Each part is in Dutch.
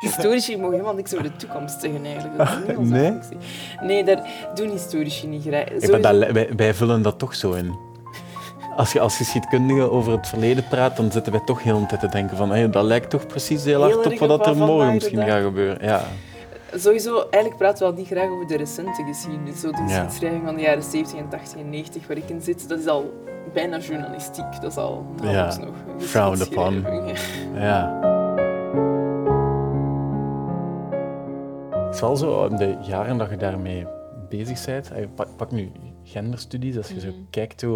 Historici mogen helemaal niks over de toekomst zeggen eigenlijk. Dat is niet onze Nee? functie. Nee, daar doen historici niet graag. Dat, wij, wij vullen dat toch zo in. Als je als geschiedkundige over het verleden praat, dan zitten wij toch heel tijd te denken van hey, dat lijkt toch precies heel hard op wat er morgen misschien gaat gebeuren. Ja. Sowieso, eigenlijk praten we al niet graag over de recente geschiedenis. Zo de Ja. geschiedschrijving van de jaren 70 en 80 en 90 waar ik in zit, dat is al bijna journalistiek. Dat is al nauwelijks Ja, nog frowned upon. ja. Is wel zo, in de jaren dat je daarmee bezig bent, eh, pak, nu genderstudies, als je zo Mhm. kijkt, het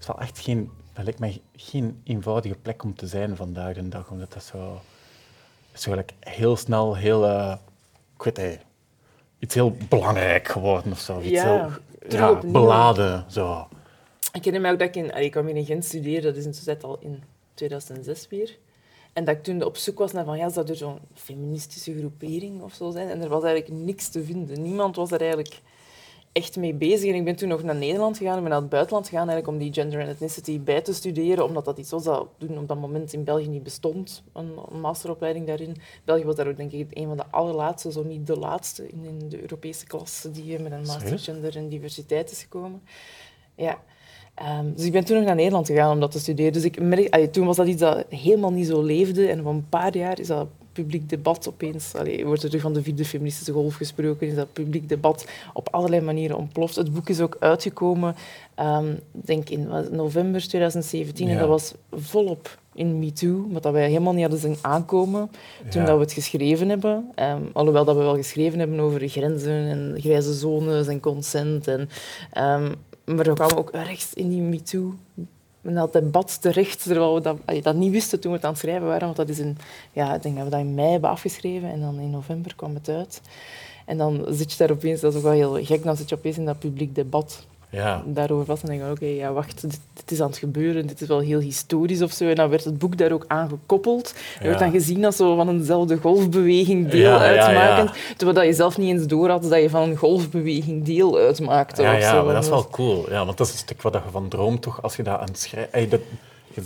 is wel echt geen, dat lijkt mij geen eenvoudige plek om te zijn vandaag de dag, omdat dat zo, het is zo gelijk heel snel heel, ik weet niet, iets heel belangrijk geworden of zo. Iets Ja, heel ja, beladen. Zo. Ik herinner me ook dat ik in... allee, Ik kwam in Gent studeren, dat is intussen al in 2006 weer. En dat ik toen op zoek was naar van, ja, zou er zo'n feministische groepering of zo zijn? En er was eigenlijk niks te vinden. Niemand was er eigenlijk echt mee bezig. En ik ben toen nog naar Nederland gegaan, ik ben naar het buitenland gegaan eigenlijk om die gender and ethnicity bij te studeren, omdat dat iets was dat toen op dat moment in België niet bestond, een, een masteropleiding daarin. België was daar ook denk ik een van de allerlaatste, zo niet de laatste, in, in de Europese klas die met een master gender en diversiteit is gekomen. Ja. Ehm, dus ik ben toen nog naar Nederland gegaan om dat te studeren. Dus ik merk, allee, toen was dat iets dat helemaal niet zo leefde. En van een paar jaar is dat publiek debat opeens... Allee, wordt er terug van de vierde feministische golf gesproken. Is dat publiek debat op allerlei manieren ontploft. Het boek is ook uitgekomen, ehm, denk in november 2017. En dat was volop in MeToo, wat dat wij helemaal niet hadden zien aankomen toen Ja. dat we het geschreven hebben. Ehm, alhoewel dat we wel geschreven hebben over grenzen en grijze zones en consent. En, maar we kwamen ook ergens in die MeToo in dat debat terecht, terwijl we dat, dat niet wisten toen we het aan het schrijven waren. Want dat is in, ja, ik denk dat we dat in mei hebben afgeschreven en dan in november kwam het uit. En dan zit je daar opeens, dat is ook wel heel gek, dan zit je opeens in dat publiek debat Ja. daarover vast en denk je, oké, ja, wacht, dit, dit is aan het gebeuren, dit is wel heel historisch of zo. En dan werd het boek daar ook aan gekoppeld. Je werd Ja. dan gezien als zo van eenzelfde golfbeweging deel Ja, uitmakend, terwijl dat je zelf niet eens door had dat je van een golfbeweging deel uitmaakte. Ja, ja, maar dat is wel cool. Ja, want dat is een stuk wat je van droomt, toch? Als je dat aan het schrijven...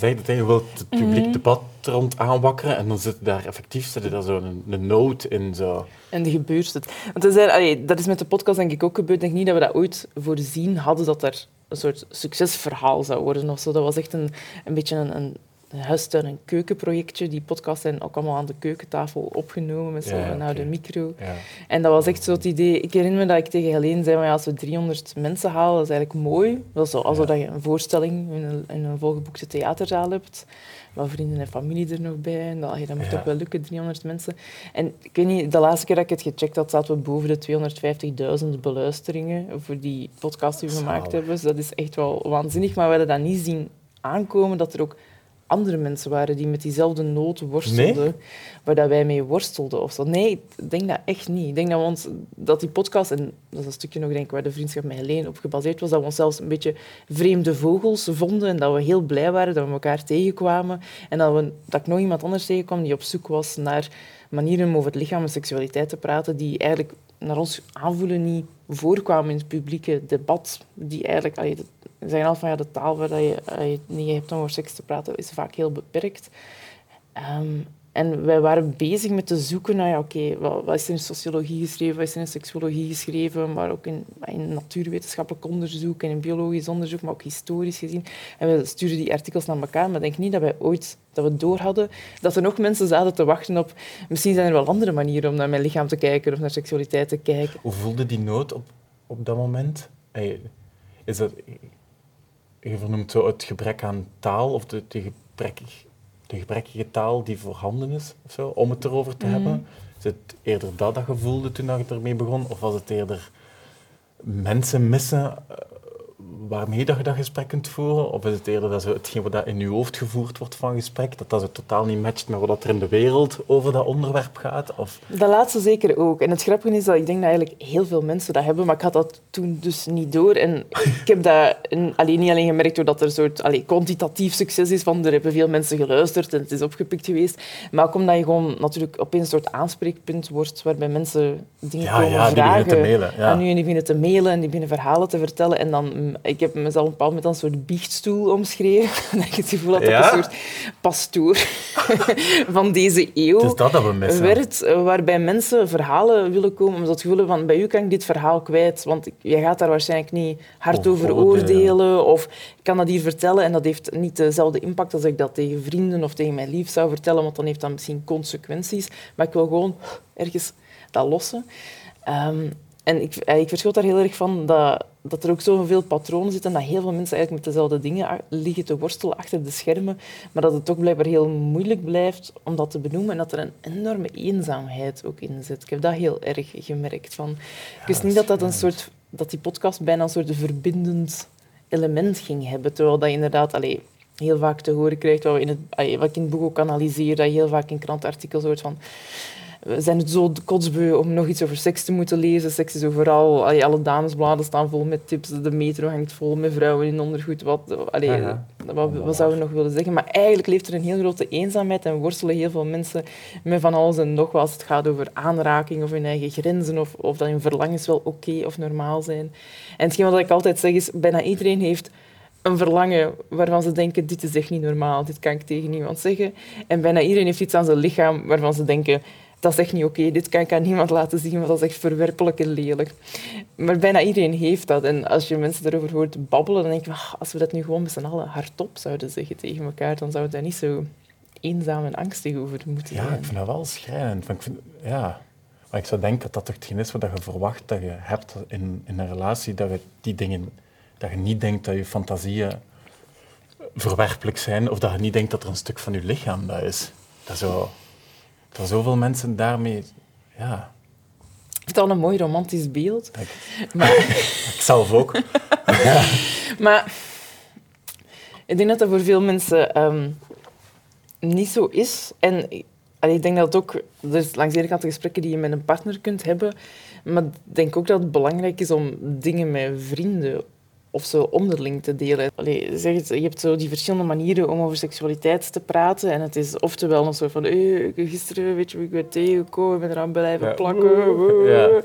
Ey, dat, je wilt het publiek Mhm. debat rond aanwakkeren en dan zit daar effectief zit daar zo een, een note in. Zo. En dan gebeurt het. Want zijn, allee, dat is met de podcast denk ik ook gebeurd. Ik denk niet dat we dat ooit voorzien hadden dat er een soort succesverhaal zou worden of zo. Dat was echt een, een beetje een, een huistuin- en keukenprojectje. Die podcasts zijn ook allemaal aan de keukentafel opgenomen met zo'n Ja, oké. oude micro. Ja. En dat was echt zo het idee. Ik herinner me dat ik tegen Helene zei, maar ja, als we 300 mensen halen, dat is eigenlijk mooi. Dat is zo, alsof je een voorstelling in een, in een volgeboekte theaterzaal hebt. Wat vrienden en familie er nog bij. En dat, moet Ja. ook wel lukken, 300 mensen. En ik weet niet, de laatste keer dat ik het gecheckt had, zaten we boven de 250.000 beluisteringen voor die podcast die we gemaakt hebben. Dus dat is echt wel waanzinnig. Maar we hadden dat niet zien aankomen, dat er ook andere mensen waren die met diezelfde nood worstelden, Nee? waar dat wij mee worstelden. Of zo. Nee, ik denk dat echt niet. Ik denk dat we ons, dat die podcast, en dat is een stukje nog denk ik, waar de vriendschap met Helene op gebaseerd was, dat we ons zelfs een beetje vreemde vogels vonden en dat we heel blij waren dat we elkaar tegenkwamen en dat, we, dat ik nog iemand anders tegenkwam die op zoek was naar manieren om over het lichaam en seksualiteit te praten die eigenlijk naar ons aanvoelen niet voorkwamen in het publieke debat. Die eigenlijk, ze zeggen altijd van ja, de taal waar je, allee, het niet hebt om over seks te praten is vaak heel beperkt. Ehm, en wij waren bezig met te zoeken naar, ja, oké, wat, is er in sociologie geschreven, wat is er in seksologie geschreven, maar ook in, in natuurwetenschappelijk onderzoek en in biologisch onderzoek, maar ook historisch gezien. En we stuurden die artikels naar elkaar, maar ik denk niet dat wij ooit dat we door hadden dat er nog mensen zaten te wachten op misschien zijn er wel andere manieren om naar mijn lichaam te kijken of naar seksualiteit te kijken. Hoe voelde die nood op, op dat moment? Is dat, je vernoemt zo het gebrek aan taal of de, de, gebrekkig, de gebrekkige taal die voorhanden is of zo, om het erover te Mhm. hebben. Is het eerder dat dat je voelde toen je ermee begon? Of was het eerder mensen missen eh, waarmee dat je dat gesprek kunt voeren? Of is het eerder dat hetgeen wat dat in je hoofd gevoerd wordt van gesprek, dat dat zo totaal niet matcht met wat er in de wereld over dat onderwerp gaat? Of, Dat laatste zeker ook. En het grappige is dat ik denk dat eigenlijk heel veel mensen dat hebben, maar ik had dat toen dus niet door. En ik heb dat in- alleen, niet alleen gemerkt doordat er een soort allee, kwantitatief succes is, van er hebben veel mensen geluisterd en het is opgepikt geweest, maar ook omdat je gewoon natuurlijk opeens een soort aanspreekpunt wordt waarbij mensen dingen Ja, komen ja, die vragen beginnen te mailen, ja. aan u en die beginnen te mailen en die beginnen verhalen te vertellen en dan ik heb mezelf op een bepaald moment als een soort biechtstoel omschreven. dat ik het gevoel had dat ik een soort pastoor van deze eeuw Het is dat dat we missen. werd, waarbij mensen verhalen willen komen, omdat ze het gevoel van bij u kan ik dit verhaal kwijt, want jij gaat daar waarschijnlijk niet hard Over over oordelen. of ik kan dat hier vertellen en dat heeft niet dezelfde impact als ik dat tegen vrienden of tegen mijn lief zou vertellen, want dan heeft dat misschien consequenties. Maar ik wil gewoon ergens dat lossen. Ehm, en ik, eh, ik verschot daar heel erg van dat, dat er ook zoveel patronen zitten en dat heel veel mensen eigenlijk met dezelfde dingen liggen te worstelen achter de schermen, maar dat het toch blijkbaar heel moeilijk blijft om dat te benoemen en dat er een enorme eenzaamheid ook in zit. Ik heb dat heel erg gemerkt. Van, ik wist niet dat, dat, een soort, dat die podcast bijna een soort verbindend element ging hebben, terwijl dat je inderdaad... Allee, heel vaak te horen krijgt, wat, we in het, wat ik in het boek ook analyseer, dat je heel vaak in krantartikels hoort van we zijn het zo kotsbeu om nog iets over seks te moeten lezen. Seks is overal. Allee, alle damesbladen staan vol met tips. De metro hangt vol met vrouwen in ondergoed. Wat, allee, wat zouden we nog willen zeggen? Maar eigenlijk leeft er een heel grote eenzaamheid en worstelen heel veel mensen met van alles en nog wat. Als het gaat over aanraking of hun eigen grenzen of, of dat hun verlangens wel oké of normaal zijn. En hetgeen wat ik altijd zeg is, bijna iedereen heeft een verlangen waarvan ze denken, dit is echt niet normaal, dit kan ik tegen niemand zeggen. En bijna iedereen heeft iets aan zijn lichaam waarvan ze denken, dat is echt niet oké, dit kan ik aan niemand laten zien, want dat is echt verwerpelijk en lelijk. Maar bijna iedereen heeft dat. En als je mensen daarover hoort babbelen, dan denk je, "Ah, als we dat nu gewoon met z'n allen hardop zouden zeggen tegen elkaar, dan zou het daar niet zo eenzaam en angstig over moeten Ja, zijn. ik vind dat wel schrijnend. Want Ik vind, ja. Maar ik zou denken dat dat toch hetgeen is wat je verwacht dat je hebt in, in een relatie, dat je die dingen, dat je niet denkt dat je fantasieën verwerpelijk zijn, of dat je niet denkt dat er een stuk van je lichaam dat is. Dat, zo, dat zoveel mensen daarmee... Ja, vind dat een mooi romantisch beeld. ik, Maar ik zelf ook. Maar ik denk dat dat voor veel mensen ehm, niet zo is. En ik- denk dat het ook... Er is langs de ene kant de gesprekken die je met een partner kunt hebben. Maar ik denk ook dat het belangrijk is om dingen met vrienden of zo onderling te delen. Allee, zeg het, je hebt zo die verschillende manieren om over seksualiteit te praten. En het is oftewel een soort van... Hey, gisteren, weet je wie ik ben tegengekomen, ik ben eraan blijven plakken. Ja.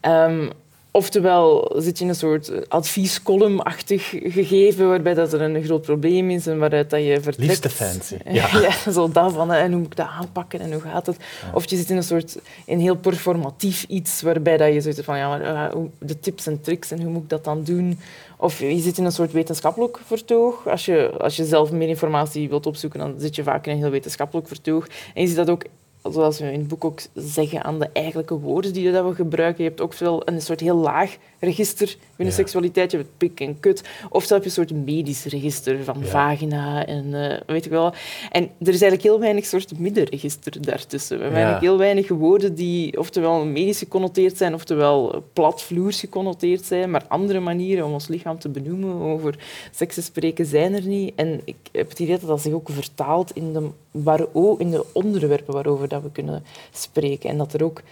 Ehm, oftewel zit je in een soort adviescolumn-achtig gegeven, waarbij dat er een groot probleem is en waaruit dat je vertrekt. Liefste fancy. Ja, Ja. zo dat van, en hoe moet ik dat aanpakken en hoe gaat het? Of je zit in een soort in heel performatief iets, waarbij dat je zoiets van, ja, maar eh, de tips en tricks en hoe moet ik dat dan doen? Of je zit in een soort wetenschappelijk vertoog. Als je, als je zelf meer informatie wilt opzoeken, dan zit je vaak in een heel wetenschappelijk vertoog. En je ziet dat ook, zoals we in het boek ook zeggen, aan de eigenlijke woorden die dat we gebruiken. Je hebt ook veel een soort heel laag register Ja. seksualiteit. Je hebt pik en kut. Of heb je een soort medisch register van Ja. vagina en eh, weet ik wel. En er is eigenlijk heel weinig soort middenregister daartussen. We hebben Ja. eigenlijk heel weinig woorden die oftewel medisch geconnoteerd zijn, oftewel platvloers geconnoteerd zijn, maar andere manieren om ons lichaam te benoemen over seks te spreken zijn er niet. En ik heb het idee dat dat zich ook vertaalt in de, waar, in de onderwerpen waarover dat we kunnen spreken. En dat er ook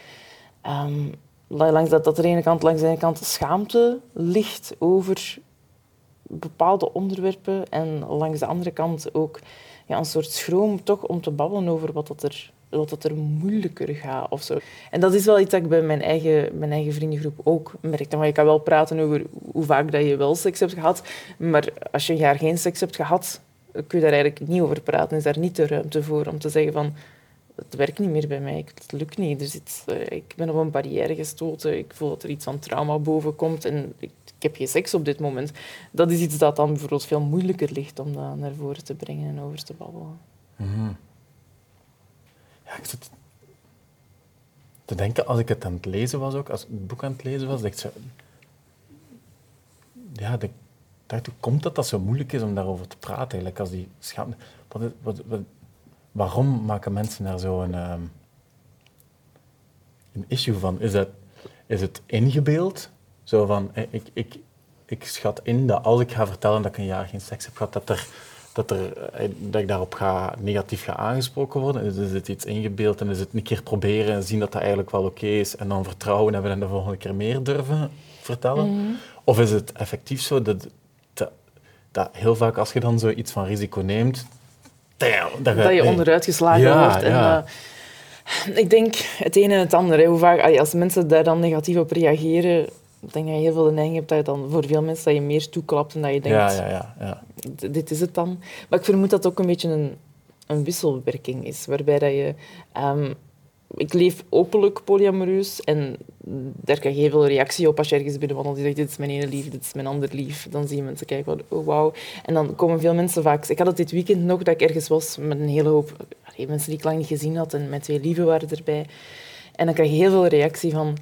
ehm, langs, dat, dat er ene kant, langs de ene kant schaamte ligt over bepaalde onderwerpen en langs de andere kant ook ja, een soort schroom toch om te babbelen over wat dat er, dat er moeilijker gaat of zo. En dat is wel iets dat ik bij mijn eigen, mijn eigen vriendengroep ook merkte. Maar je kan wel praten over hoe vaak dat je wel seks hebt gehad, maar als je een jaar geen seks hebt gehad, kun je daar eigenlijk niet over praten. Is daar niet de ruimte voor om te zeggen van het werkt niet meer bij mij, het lukt niet. Er zit, eh, ik ben op een barrière gestoten, ik voel dat er iets van trauma boven komt en ik, ik heb geen seks op dit moment. Dat is iets dat dan bijvoorbeeld veel moeilijker ligt om dat naar voren te brengen en over te babbelen. Mhm. Ja, ik zit te denken, als ik het aan het lezen was ook, als ik het boek aan het lezen was, dacht ik. Ja, hoe komt dat dat zo moeilijk is om daarover te praten? Eigenlijk, als die schaamte... Wat, wat, wat- waarom maken mensen daar zo een, ehm, een issue van? Is, dat, is het ingebeeld? Zo van, eh, ik, ik, ik schat in dat als ik ga vertellen dat ik een jaar geen seks heb gehad, dat, er, dat, er, eh, dat ik daarop ga, negatief ga aangesproken worden. Is, is het iets ingebeeld en is het een keer proberen en zien dat dat eigenlijk wel oké is en dan vertrouwen hebben en de volgende keer meer durven vertellen? Of is het effectief zo dat, dat, dat heel vaak als je dan zoiets van risico neemt, dat je, Dat je nee. onderuit geslagen Ja, wordt. En, ja. eh, ik denk het ene en het andere. hè. Hoe vaak, als mensen daar dan negatief op reageren, ik denk dat je heel veel de neiging hebt dat je dan voor veel mensen dat je meer toeklapt en dat je denkt, Ja, ja, ja. ja. d- dit is het dan. Maar ik vermoed dat het ook een beetje een, een wisselwerking is, waarbij dat je... ehm, ik leef openlijk polyamoreus en daar krijg je heel veel reactie op als je ergens binnenwandelt. Die zegt, dit is mijn ene lief, dit is mijn ander lief. Dan zie je mensen kijken van, oh wauw. En dan komen veel mensen vaak... Ik had het dit weekend nog dat ik ergens was met een hele hoop mensen die ik lang niet gezien had en mijn twee lieven waren erbij. En dan krijg je heel veel reactie van,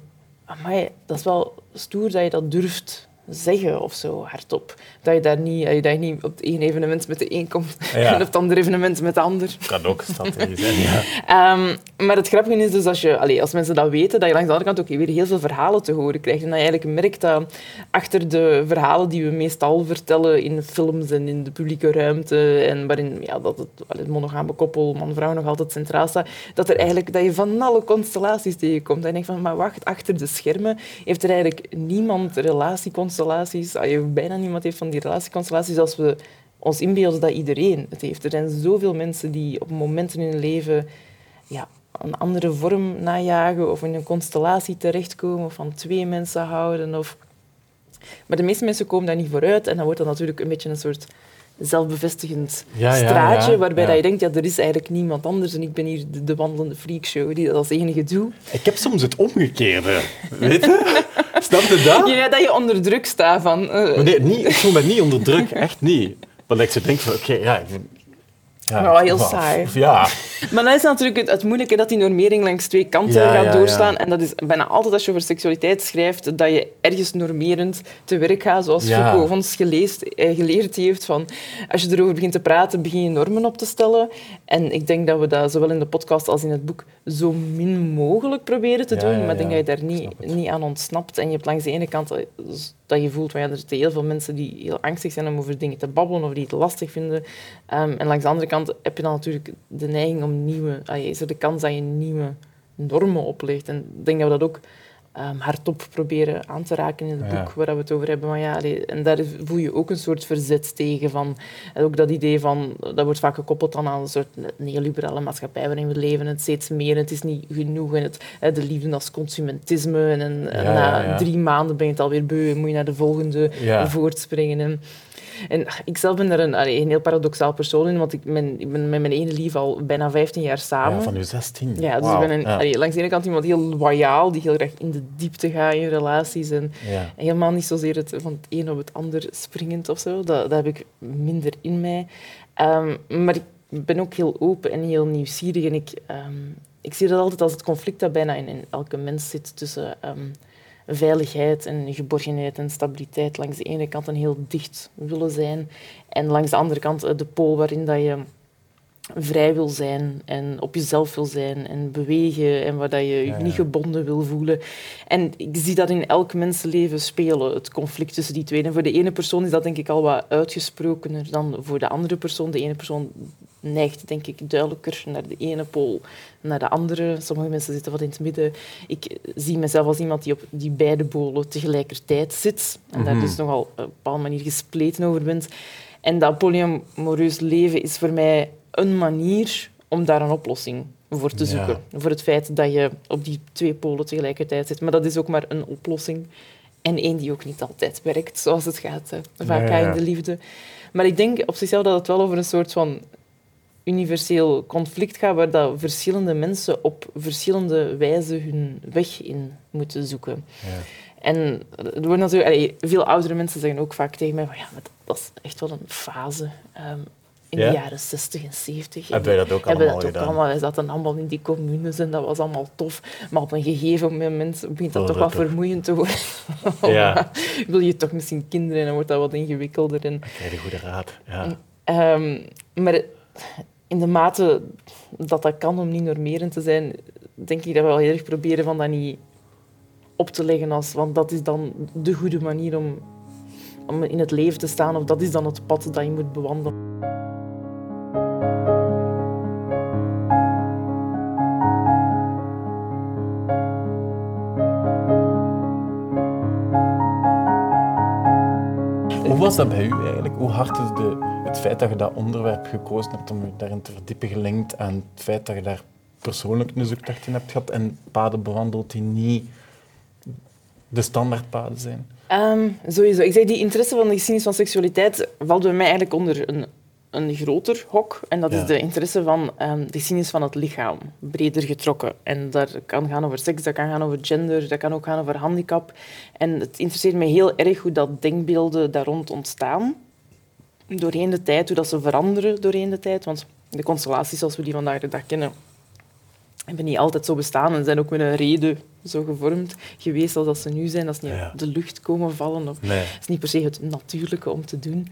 amai, dat is wel stoer dat je dat durft zeggen of zo, hardop. Dat je daar niet, dat je daar niet op het ene evenement met de een komt Ja. en op het andere evenement met de ander. Kan ook een strategie zijn, ja. Ehm, maar het grappige is dus als, je, als mensen dat weten, dat je langs de andere kant ook weer heel veel verhalen te horen krijgt. En dat je eigenlijk merkt dat achter de verhalen die we meestal vertellen in films en in de publieke ruimte, en waarin ja, dat het monogame koppel, man-vrouw, nog altijd centraal staat, dat, er eigenlijk, dat je van alle constellaties tegenkomt. En je denkt van, maar wacht, achter de schermen heeft er eigenlijk niemand relatieconstellaties, allee, bijna niemand heeft van die relatieconstellaties als we ons inbeelden dat iedereen het heeft. Er zijn zoveel mensen die op momenten in hun leven ja, een andere vorm najagen of in een constellatie terechtkomen of van twee mensen houden. Of... Maar de meeste mensen komen daar niet vooruit en dan wordt dat natuurlijk een beetje een soort zelfbevestigend Ja, straatje ja, waarbij. Dat je denkt, ja, er is eigenlijk niemand anders en ik ben hier de, de wandelende freakshow die dat als enige doe. Ik heb soms het omgekeerde. Weet je? Snap je dat? Ja, dat je onder druk staat van... Maar nee, niet, ik voel me niet onder druk, echt niet. Dat ik zo denk van, oké, ja... ja, Maar wel heel maar- saai. Ja, Maar dat is natuurlijk het, het moeilijke dat die normering langs twee kanten Ja, gaat ja, doorslaan. ja. En dat is bijna altijd als je over seksualiteit schrijft, dat je ergens normerend te werk gaat, zoals. Foucault ons geleest, eh, geleerd heeft. Van, als je erover begint te praten, begin je normen op te stellen. En ik denk dat we dat zowel in de podcast als in het boek zo min mogelijk proberen te doen. maar ik denk dat je daar niet, niet aan ontsnapt. En je hebt langs de ene kant eh, dat je voelt, van, ja, er zitten heel veel mensen die heel angstig zijn om over dingen te babbelen of die het lastig vinden. Ehm, en langs de andere kant heb je dan natuurlijk de neiging om nieuwe... is er de kans dat je nieuwe normen oplegt. En ik denk dat we dat ook ehm, hardop proberen aan te raken in het Ja. boek waar we het over hebben. Maar ja, allee, en daar voel je ook een soort verzet tegen. Van, en ook dat idee van... Dat wordt vaak gekoppeld dan aan een soort neoliberale maatschappij waarin we leven. Het steeds meer, en het is niet genoeg. En het, de liefde als consumentisme. En, en Ja, na ja, drie maanden ben je het alweer beu en moet je naar de volgende voortspringen. En, en ik zelf ben er een, allee, een heel paradoxaal persoon in, want ik ben, ik ben met mijn ene lief al bijna 15 jaar samen. ja, van uw 16. Ja, dus ik ben een, ja. allee, langs de ene kant iemand heel loyaal, die heel graag in de diepte gaat in relaties en Ja. helemaal niet zozeer het, van het een op het ander springend of zo. Dat, dat heb ik minder in mij. Ehm, maar ik ben ook heel open en heel nieuwsgierig en ik, ehm, ik zie dat altijd als het conflict dat bijna in, in elke mens zit tussen ehm, veiligheid en geborgenheid en stabiliteit. Langs de ene kant een heel dicht willen zijn en langs de andere kant eh, de pool waarin dat je vrij wil zijn en op jezelf wil zijn en bewegen en waar dat je je Ja, ja. niet gebonden wil voelen. En ik zie dat in elk mensenleven spelen, het conflict tussen die twee. En voor de ene persoon is dat denk ik al wat uitgesprokener dan voor de andere persoon. De ene persoon neigt denk ik duidelijker naar de ene pool, naar de andere. Sommige mensen zitten wat in het midden. Ik zie mezelf als iemand die op die beide polen tegelijkertijd zit en daar Mhm. dus nogal op een bepaalde manier gespleten over bent. En dat polyamoreus leven is voor mij een manier om daar een oplossing voor te Ja. zoeken. Voor het feit dat je op die twee polen tegelijkertijd zit. Maar dat is ook maar een oplossing. En één die ook niet altijd werkt, zoals het gaat hè. vaak Ja, gaat ja. in de liefde. Maar ik denk op zichzelf dat het wel over een soort van universeel conflict gaat, waar dat verschillende mensen op verschillende wijzen hun weg in moeten zoeken. Ja. En er wordt natuurlijk, allee, veel oudere mensen zeggen ook vaak tegen mij van ja, maar dat is echt wel een fase ehm, in Ja? de jaren 60 en 70. Hebben wij dat ook allemaal dat ook gedaan? allemaal. Wij zaten allemaal in die communes en dat was allemaal tof. Maar op een gegeven moment begint dat Oh, toch dat wel toch. vermoeiend te worden. Ja. Wil je toch misschien kinderen en dan wordt dat wat ingewikkelder. En, Ik krijg de goede raad. Ja. Ehm, maar in de mate dat dat kan om niet normerend te zijn, denk ik dat we wel heel erg proberen van dat niet op te leggen als, want dat is dan de goede manier om, om in het leven te staan of dat is dan het pad dat je moet bewandelen. Hoe was dat bij u eigenlijk? Hoe hard is de, het feit dat je dat onderwerp gekozen hebt om je daarin te verdiepen gelinkt aan het feit dat je daar persoonlijk een zoektocht in hebt gehad en paden bewandeld die niet de standaardpaden zijn? Um, sowieso. Ik zeg, die interesse van de geschiedenis van seksualiteit valt bij mij eigenlijk onder een, een groter hok. En dat is de interesse van um, de geschiedenis van het lichaam, breder getrokken. En dat kan gaan over seks, dat kan gaan over gender, dat kan ook gaan over handicap. En het interesseert me heel erg hoe dat denkbeelden daar rond ontstaan. Doorheen de tijd, hoe dat ze veranderen doorheen de tijd. Want de constellaties zoals we die vandaag de dag kennen, hebben niet altijd zo bestaan en zijn ook met een reden zo gevormd geweest als dat ze nu zijn. Dat is niet op de lucht komen vallen. Of, nee. is niet per se het natuurlijke om te doen.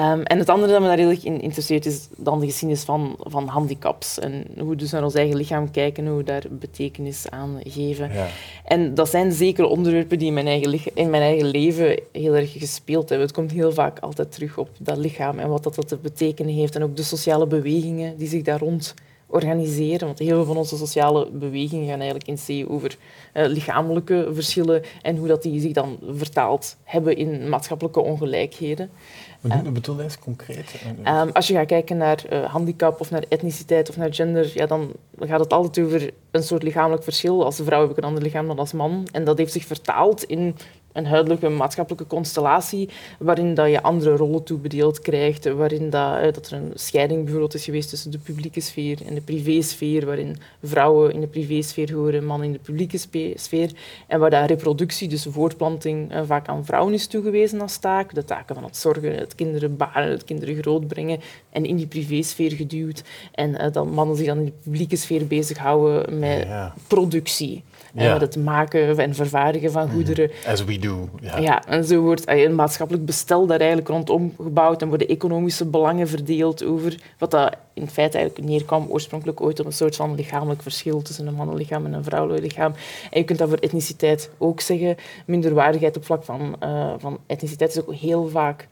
Um, en het andere dat me daar heel erg in interesseert is dan de geschiedenis van, van handicaps. En hoe we dus naar ons eigen lichaam kijken, hoe we daar betekenis aan geven. Ja. En dat zijn zeker onderwerpen die in mijn, eigen, in mijn eigen leven heel erg gespeeld hebben. Het komt heel vaak altijd terug op dat lichaam en wat dat, dat te betekenen heeft. En ook de sociale bewegingen die zich daar rond organiseren. Want heel veel van onze sociale bewegingen gaan eigenlijk in C over uh, lichamelijke verschillen en hoe dat die zich dan vertaald hebben in maatschappelijke ongelijkheden. Wat uh, bedoel je eens concreet? Um, als je gaat kijken naar handicap of naar etniciteit of naar gender, ja, dan gaat het altijd over een soort lichamelijk verschil. Als vrouw heb ik een ander lichaam dan als man. En dat heeft zich vertaald in een huidelijke maatschappelijke constellatie waarin dat je andere rollen toebedeeld krijgt, waarin dat, dat er een scheiding bijvoorbeeld is geweest tussen de publieke sfeer en de privésfeer, waarin vrouwen in de privésfeer horen, mannen in de publieke sfeer, en waar dat reproductie, dus voortplanting, eh, vaak aan vrouwen is toegewezen als taak, de taken van het zorgen, het kinderen baren, het kinderen grootbrengen, en in die privésfeer geduwd, en uh, dat mannen zich dan in de publieke sfeer bezighouden met productie. En met het maken en vervaardigen van mhm. goederen. As we do. Ja, ja en zo wordt een maatschappelijk bestel daar eigenlijk rondom gebouwd en worden economische belangen verdeeld over wat dat in feite eigenlijk neerkwam oorspronkelijk ooit op een soort van lichamelijk verschil tussen een mannenlichaam en een vrouwelijk lichaam. En je kunt dat voor etniciteit ook zeggen. Minderwaardigheid op vlak van, uh, van etniciteit is ook heel vaak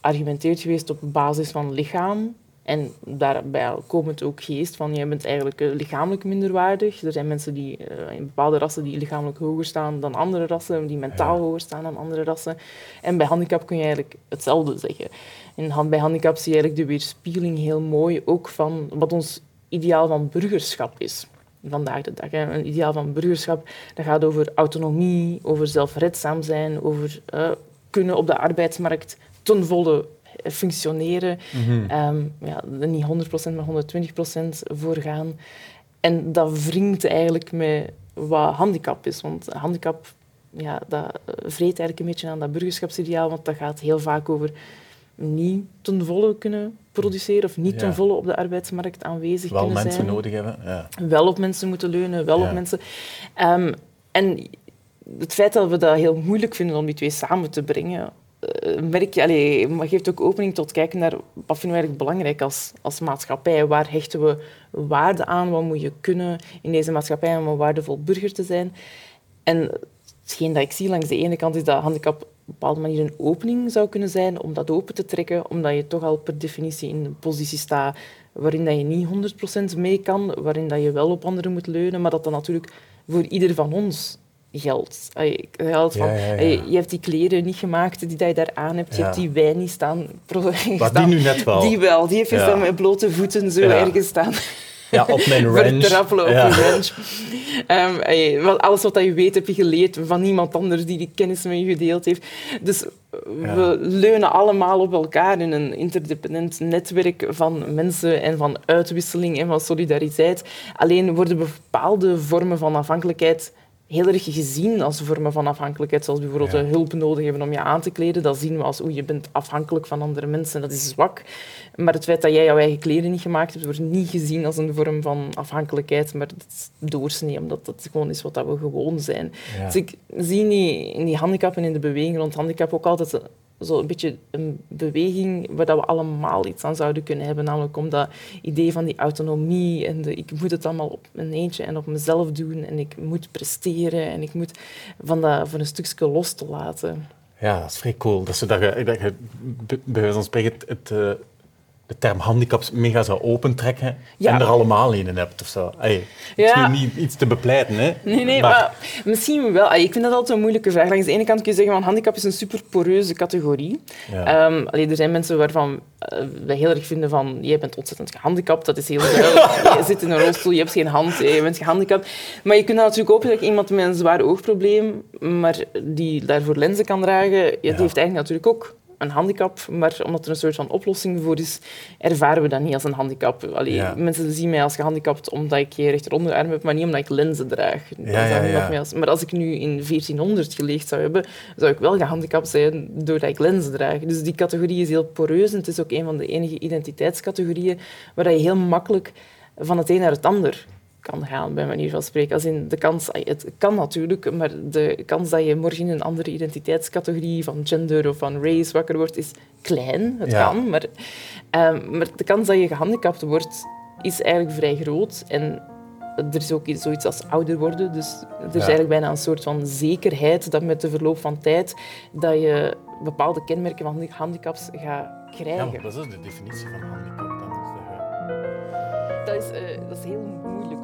argumenteerd geweest op basis van lichaam en daarbij komt ook geest van, jij bent eigenlijk eh, lichamelijk minderwaardig. Er zijn mensen die uh, in bepaalde rassen die lichamelijk hoger staan dan andere rassen, die mentaal hoger staan dan andere rassen. En bij handicap kun je eigenlijk hetzelfde zeggen. En bij handicap zie je eigenlijk de weerspiegeling heel mooi ook van wat ons ideaal van burgerschap is vandaag de dag. Een ideaal van burgerschap dat gaat over autonomie, over zelfredzaam zijn, over uh, kunnen op de arbeidsmarkt ten volle functioneren. Mm -hmm. ja, niet 100%, maar 120% voor gaan. En dat wringt eigenlijk met wat handicap is. Want handicap ja, dat vreet eigenlijk een beetje aan dat burgerschapsideaal, want dat gaat heel vaak over niet ten volle kunnen produceren of niet ten volle op de arbeidsmarkt aanwezig wel kunnen zijn. Wel mensen nodig hebben. Ja. Wel op mensen moeten leunen, wel op mensen... Um, en het feit dat we dat heel moeilijk vinden om die twee samen te brengen, merk je, maar geeft ook opening tot kijken naar wat vinden we eigenlijk belangrijk als, als maatschappij. Waar hechten we waarde aan? Wat moet je kunnen in deze maatschappij om een waardevol burger te zijn? En hetgeen dat ik zie langs de ene kant is dat handicap op een bepaalde manier een opening zou kunnen zijn om dat open te trekken, omdat je toch al per definitie in een positie staat waarin dat je niet 100% mee kan, waarin dat je wel op anderen moet leunen, maar dat dat natuurlijk voor ieder van ons geld. geld van, je hebt die kleren niet gemaakt die je daar aan hebt. Je hebt die wijn niet staan. Maar die nu net wel. Die wel. Die heeft je met blote voeten zo ergens staan. Ja, op mijn ranch. Vertrappelen op ja. ranch. Um, alles wat je weet heb je geleerd van iemand anders die die kennis met je gedeeld heeft. Dus we leunen allemaal op elkaar in een interdependent netwerk van mensen en van uitwisseling en van solidariteit. Alleen worden bepaalde vormen van afhankelijkheid heel erg gezien als vormen van afhankelijkheid, zoals bijvoorbeeld ja. hulp nodig hebben om je aan te kleden. Dat zien we als, oeh, je bent afhankelijk van andere mensen. Dat is zwak. Maar het feit dat jij jouw eigen kleren niet gemaakt hebt, wordt niet gezien als een vorm van afhankelijkheid, maar dat is doorsnee, omdat dat gewoon is wat we gewoon zijn. Dus ik zie in die handicap en in de beweging rond handicap ook altijd zo een beetje een beweging waar we allemaal iets aan zouden kunnen hebben. Namelijk om dat idee van die autonomie en de, ik moet het allemaal op mijn eentje en op mezelf doen en ik moet presteren en ik moet van dat voor een stukje los te laten. Ja, dat is vrij cool. Dat, je, dat dat je bij wijze van spreken het, het, de term handicaps mega zou opentrekken Ja. en er allemaal een in hebt of zo. Ey, Het Ja. is nu niet iets te bepleiten, hè. Nee, nee, maar, misschien wel. Ik vind dat altijd een moeilijke vraag. Langs de ene kant kun je zeggen van handicap is een super poreuze categorie. Ja. Ehm, allee, er zijn mensen waarvan eh, wij heel erg vinden van jij bent ontzettend gehandicapt, dat is heel duidelijk. je zit in een rolstoel, je hebt geen hand, je bent gehandicapt. Maar je kunt dat natuurlijk ook zeggen, iemand met een zwaar oogprobleem, maar die daarvoor lenzen kan dragen, ja, die heeft eigenlijk natuurlijk ook een handicap, maar omdat er een soort van oplossing voor is, ervaren we dat niet als een handicap. Allee, Ja. Mensen zien mij als gehandicapt omdat ik geen rechteronderarm heb, maar niet omdat ik lenzen draag. Dat Ja, ja, als- Maar als ik nu in 1400 geleefd zou hebben, zou ik wel gehandicapt zijn doordat ik lenzen draag. Dus die categorie is heel poreus en het is ook een van de enige identiteitscategorieën waar je heel makkelijk van het een naar het ander kan gaan, bij manier van spreken. Als in de kans, het kan natuurlijk, maar de kans dat je morgen in een andere identiteitscategorie van gender of van race wakker wordt, is klein. Het Ja. kan, maar, ehm, maar de kans dat je gehandicapt wordt, is eigenlijk vrij groot. En er is ook iets- zoiets als ouder worden. Dus er is Ja. eigenlijk bijna een soort van zekerheid dat met de verloop van tijd dat je bepaalde kenmerken van handi- handicaps gaat Ja, krijgen. maar dat is de definitie van handicap. Dan is dat is, eh, dat is heel moeilijk